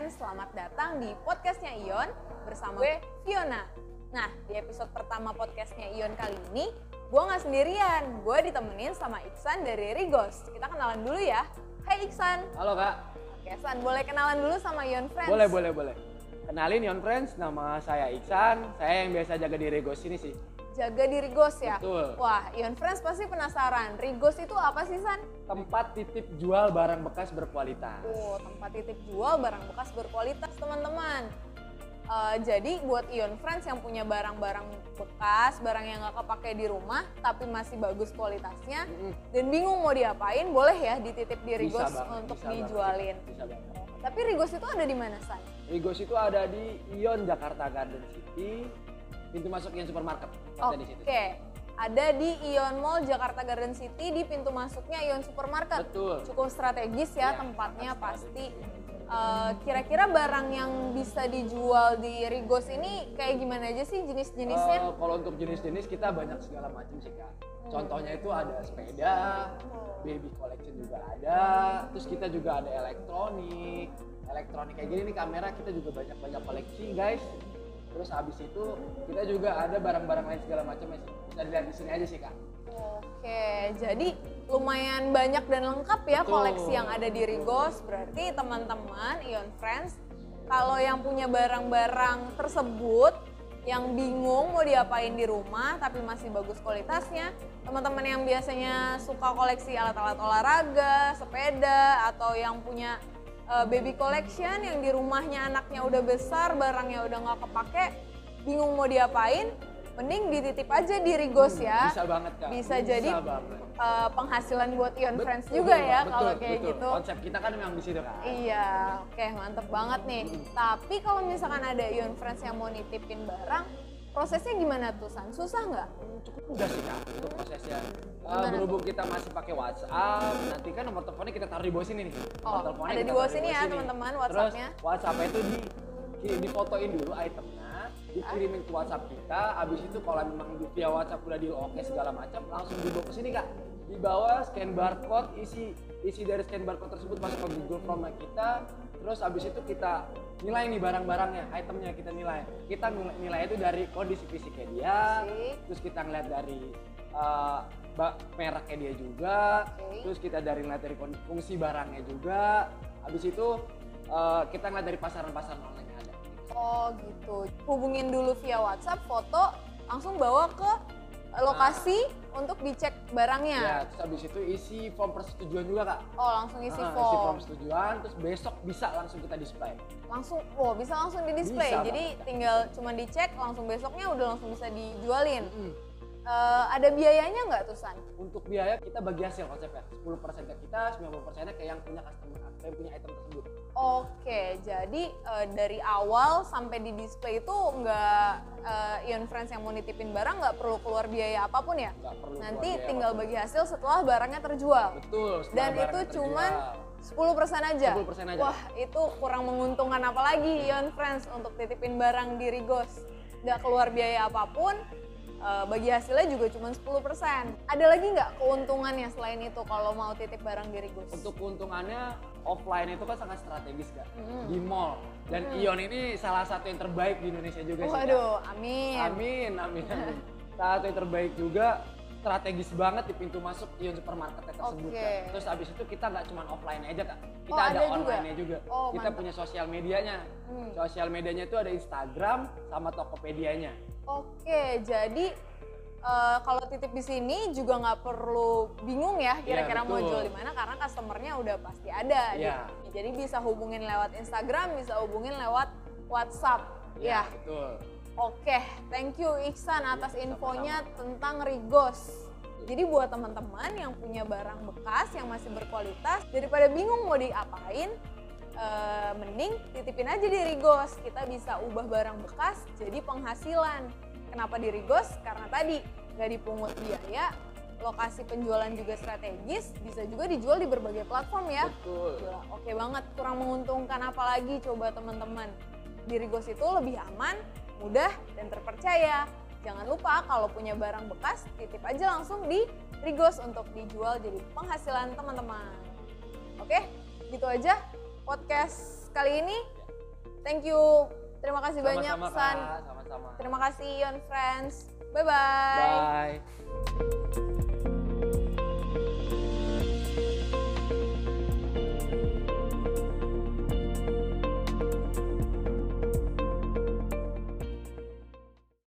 Friends, selamat datang di podcastnya Ion bersama gue Fiona. Nah, di episode pertama podcastnya Ion kali ini, gue nggak sendirian, gue ditemenin sama Iksan dari Rigos. Kita kenalan dulu ya. Hai Iksan. Halo kak. Oke, San, boleh kenalan dulu sama Ion Friends? Boleh, boleh, boleh. Kenalin Yon Friends, nama saya Iksan. Saya yang biasa jaga di Regos ini sih. Jaga di Rigos ya? Betul. Wah, Ion Friends pasti penasaran. Rigos itu apa sih, San? Tempat titip jual barang bekas berkualitas. Oh, tempat titip jual barang bekas berkualitas, teman-teman. Eh, jadi buat Ion Friends yang punya barang-barang bekas, barang yang nggak kepake di rumah, tapi masih bagus kualitasnya, Mm-mm. dan bingung mau diapain, boleh ya dititip di Rigos Bisa banget, untuk bisa banget, dijualin. Bisa banget. Tapi Rigos itu ada di mana, San? Rigos itu ada di Ion Jakarta Garden City. Pintu masuk Ion Supermarket. Oke, ada di Ion Mall Jakarta Garden City di pintu masuknya Ion Supermarket. Betul. Cukup strategis ya Ya, tempatnya pasti. Eh, Kira-kira barang yang bisa dijual di Rigos ini kayak gimana aja sih jenis-jenisnya? Eh, kalau untuk jenis-jenis kita banyak segala macam sih kak. Contohnya itu ada sepeda, baby collection juga ada. Terus kita juga ada elektronik, elektronik kayak gini nih kamera kita juga banyak banyak koleksi guys. Terus habis itu kita juga ada barang-barang lain segala macam ya sih. Bisa dilihat di sini aja sih kak. Oke, jadi lumayan banyak dan lengkap ya Betul. koleksi yang ada di Rigos. Berarti teman-teman Ion Friends, kalau yang punya barang-barang tersebut yang bingung mau diapain di rumah tapi masih bagus kualitasnya, teman-teman yang biasanya suka koleksi alat-alat olahraga, sepeda atau yang punya uh, baby collection yang di rumahnya anaknya udah besar, barangnya udah nggak kepake, bingung mau diapain, mending dititip aja di Rigos ya Bisa banget kak. bisa jadi banget. uh, penghasilan buat Ion Betul, Friends juga ya betul, kalau kayak betul. gitu. Konsep kita kan memang di situ kak. Iya, oke mantep banget nih. Tapi kalau misalkan ada Ion Friends yang mau nitipin barang, prosesnya gimana tuh San? Susah nggak? cukup mudah sih kak untuk prosesnya. Uh, berhubung kita masih pakai WhatsApp, nanti kan nomor teleponnya kita taruh di bawah sini nih. Oh, Nomor teleponnya ada di bawah sini ya, teman-teman, Terus WhatsApp-nya. WhatsApp-nya itu di di- difotoin dulu itemnya, dikirimin ke WhatsApp kita. Habis itu kalau memang via WhatsApp udah di oke segala macam, langsung dibawa ke sini kak. Di bawah scan barcode, isi isi dari scan barcode tersebut masuk ke Google Form kita. Terus habis itu kita nilai nih barang-barangnya, itemnya kita nilai. Kita nilai, itu dari kondisi fisiknya dia, Fisik. terus kita ngeliat dari uh, mereknya dia juga, Oke. terus kita dari ngeliat dari fungsi barangnya juga, habis itu uh, kita ngeliat dari pasaran-pasaran online yang ada. Oh gitu. Hubungin dulu via WhatsApp, foto, langsung bawa ke eh, lokasi untuk dicek barangnya. Ya, terus habis itu isi form persetujuan juga kak. Oh langsung isi Ah, form. isi form persetujuan, terus besok bisa langsung kita display. langsung oh bisa langsung di display Bisa jadi banget. tinggal cuma dicek langsung besoknya udah langsung bisa dijualin Mm. Eh, ada biayanya nggak tuh San? Untuk biaya kita bagi hasil konsepnya, 10% ke kita, 90% ke yang punya customer, yang punya item tersebut. Oke jadi eh, dari awal sampai di display itu nggak eh, Ion Friends yang mau nitipin barang nggak perlu keluar biaya apa pun ya? Nggak perlu Nanti keluar biaya tinggal apa pun. bagi hasil setelah barangnya terjual. Betul. setelah Dan itu cuman terjual. 10% aja. 10% aja. Wah, itu kurang menguntungkan apalagi Ion Friends untuk titipin barang di Rigos. Nggak keluar biaya apa pun, eh, bagi hasilnya juga cuma 10%. Ada lagi nggak keuntungannya selain itu kalau mau titip barang di Rigos? Untuk keuntungannya offline itu kan sangat strategis kan Mm. di mall dan Ion ini salah satu yang terbaik di Indonesia juga sih. Kak. Waduh, amin. Amin, amin, amin. salah satu yang terbaik juga strategis banget di pintu masuk Ion supermarket tersebut Oke. Kak. Terus habis itu kita nggak cuma offline aja kak, kita Oh, ada, ada juga? online-nya juga. Oh, kita mantap. punya sosial medianya. Hmm. Sosial medianya itu ada Instagram sama Tokopedia-nya. Oke, jadi eh, kalau titip di sini juga nggak perlu bingung ya kira-kira mau betul. jual di mana karena customernya udah pasti ada. Iya. Di- Jadi bisa hubungin lewat Instagram, bisa hubungin lewat WhatsApp. Ya. betul. Oke, thank you Iksan atas Iya, infonya tentang Rigos. Jadi buat teman-teman yang punya barang bekas yang masih berkualitas, daripada bingung mau diapain, eh, mending titipin aja di Rigos. Kita bisa ubah barang bekas jadi penghasilan. Kenapa di Rigos? Karena tadi nggak dipungut biaya, lokasi penjualan juga strategis, bisa juga dijual di berbagai platform ya. Betul. Gila, oke banget, kurang menguntungkan apalagi coba teman-teman. Di Rigos itu lebih aman, mudah, dan terpercaya. Jangan lupa kalau punya barang bekas, titip aja langsung di Rigos untuk dijual jadi penghasilan teman-teman. Oke, gitu aja podcast kali ini. Thank you. Terima kasih banyak Sama-sama, San. Kak. Sama-sama. Terima kasih Ion Friends. Bye bye. Bye.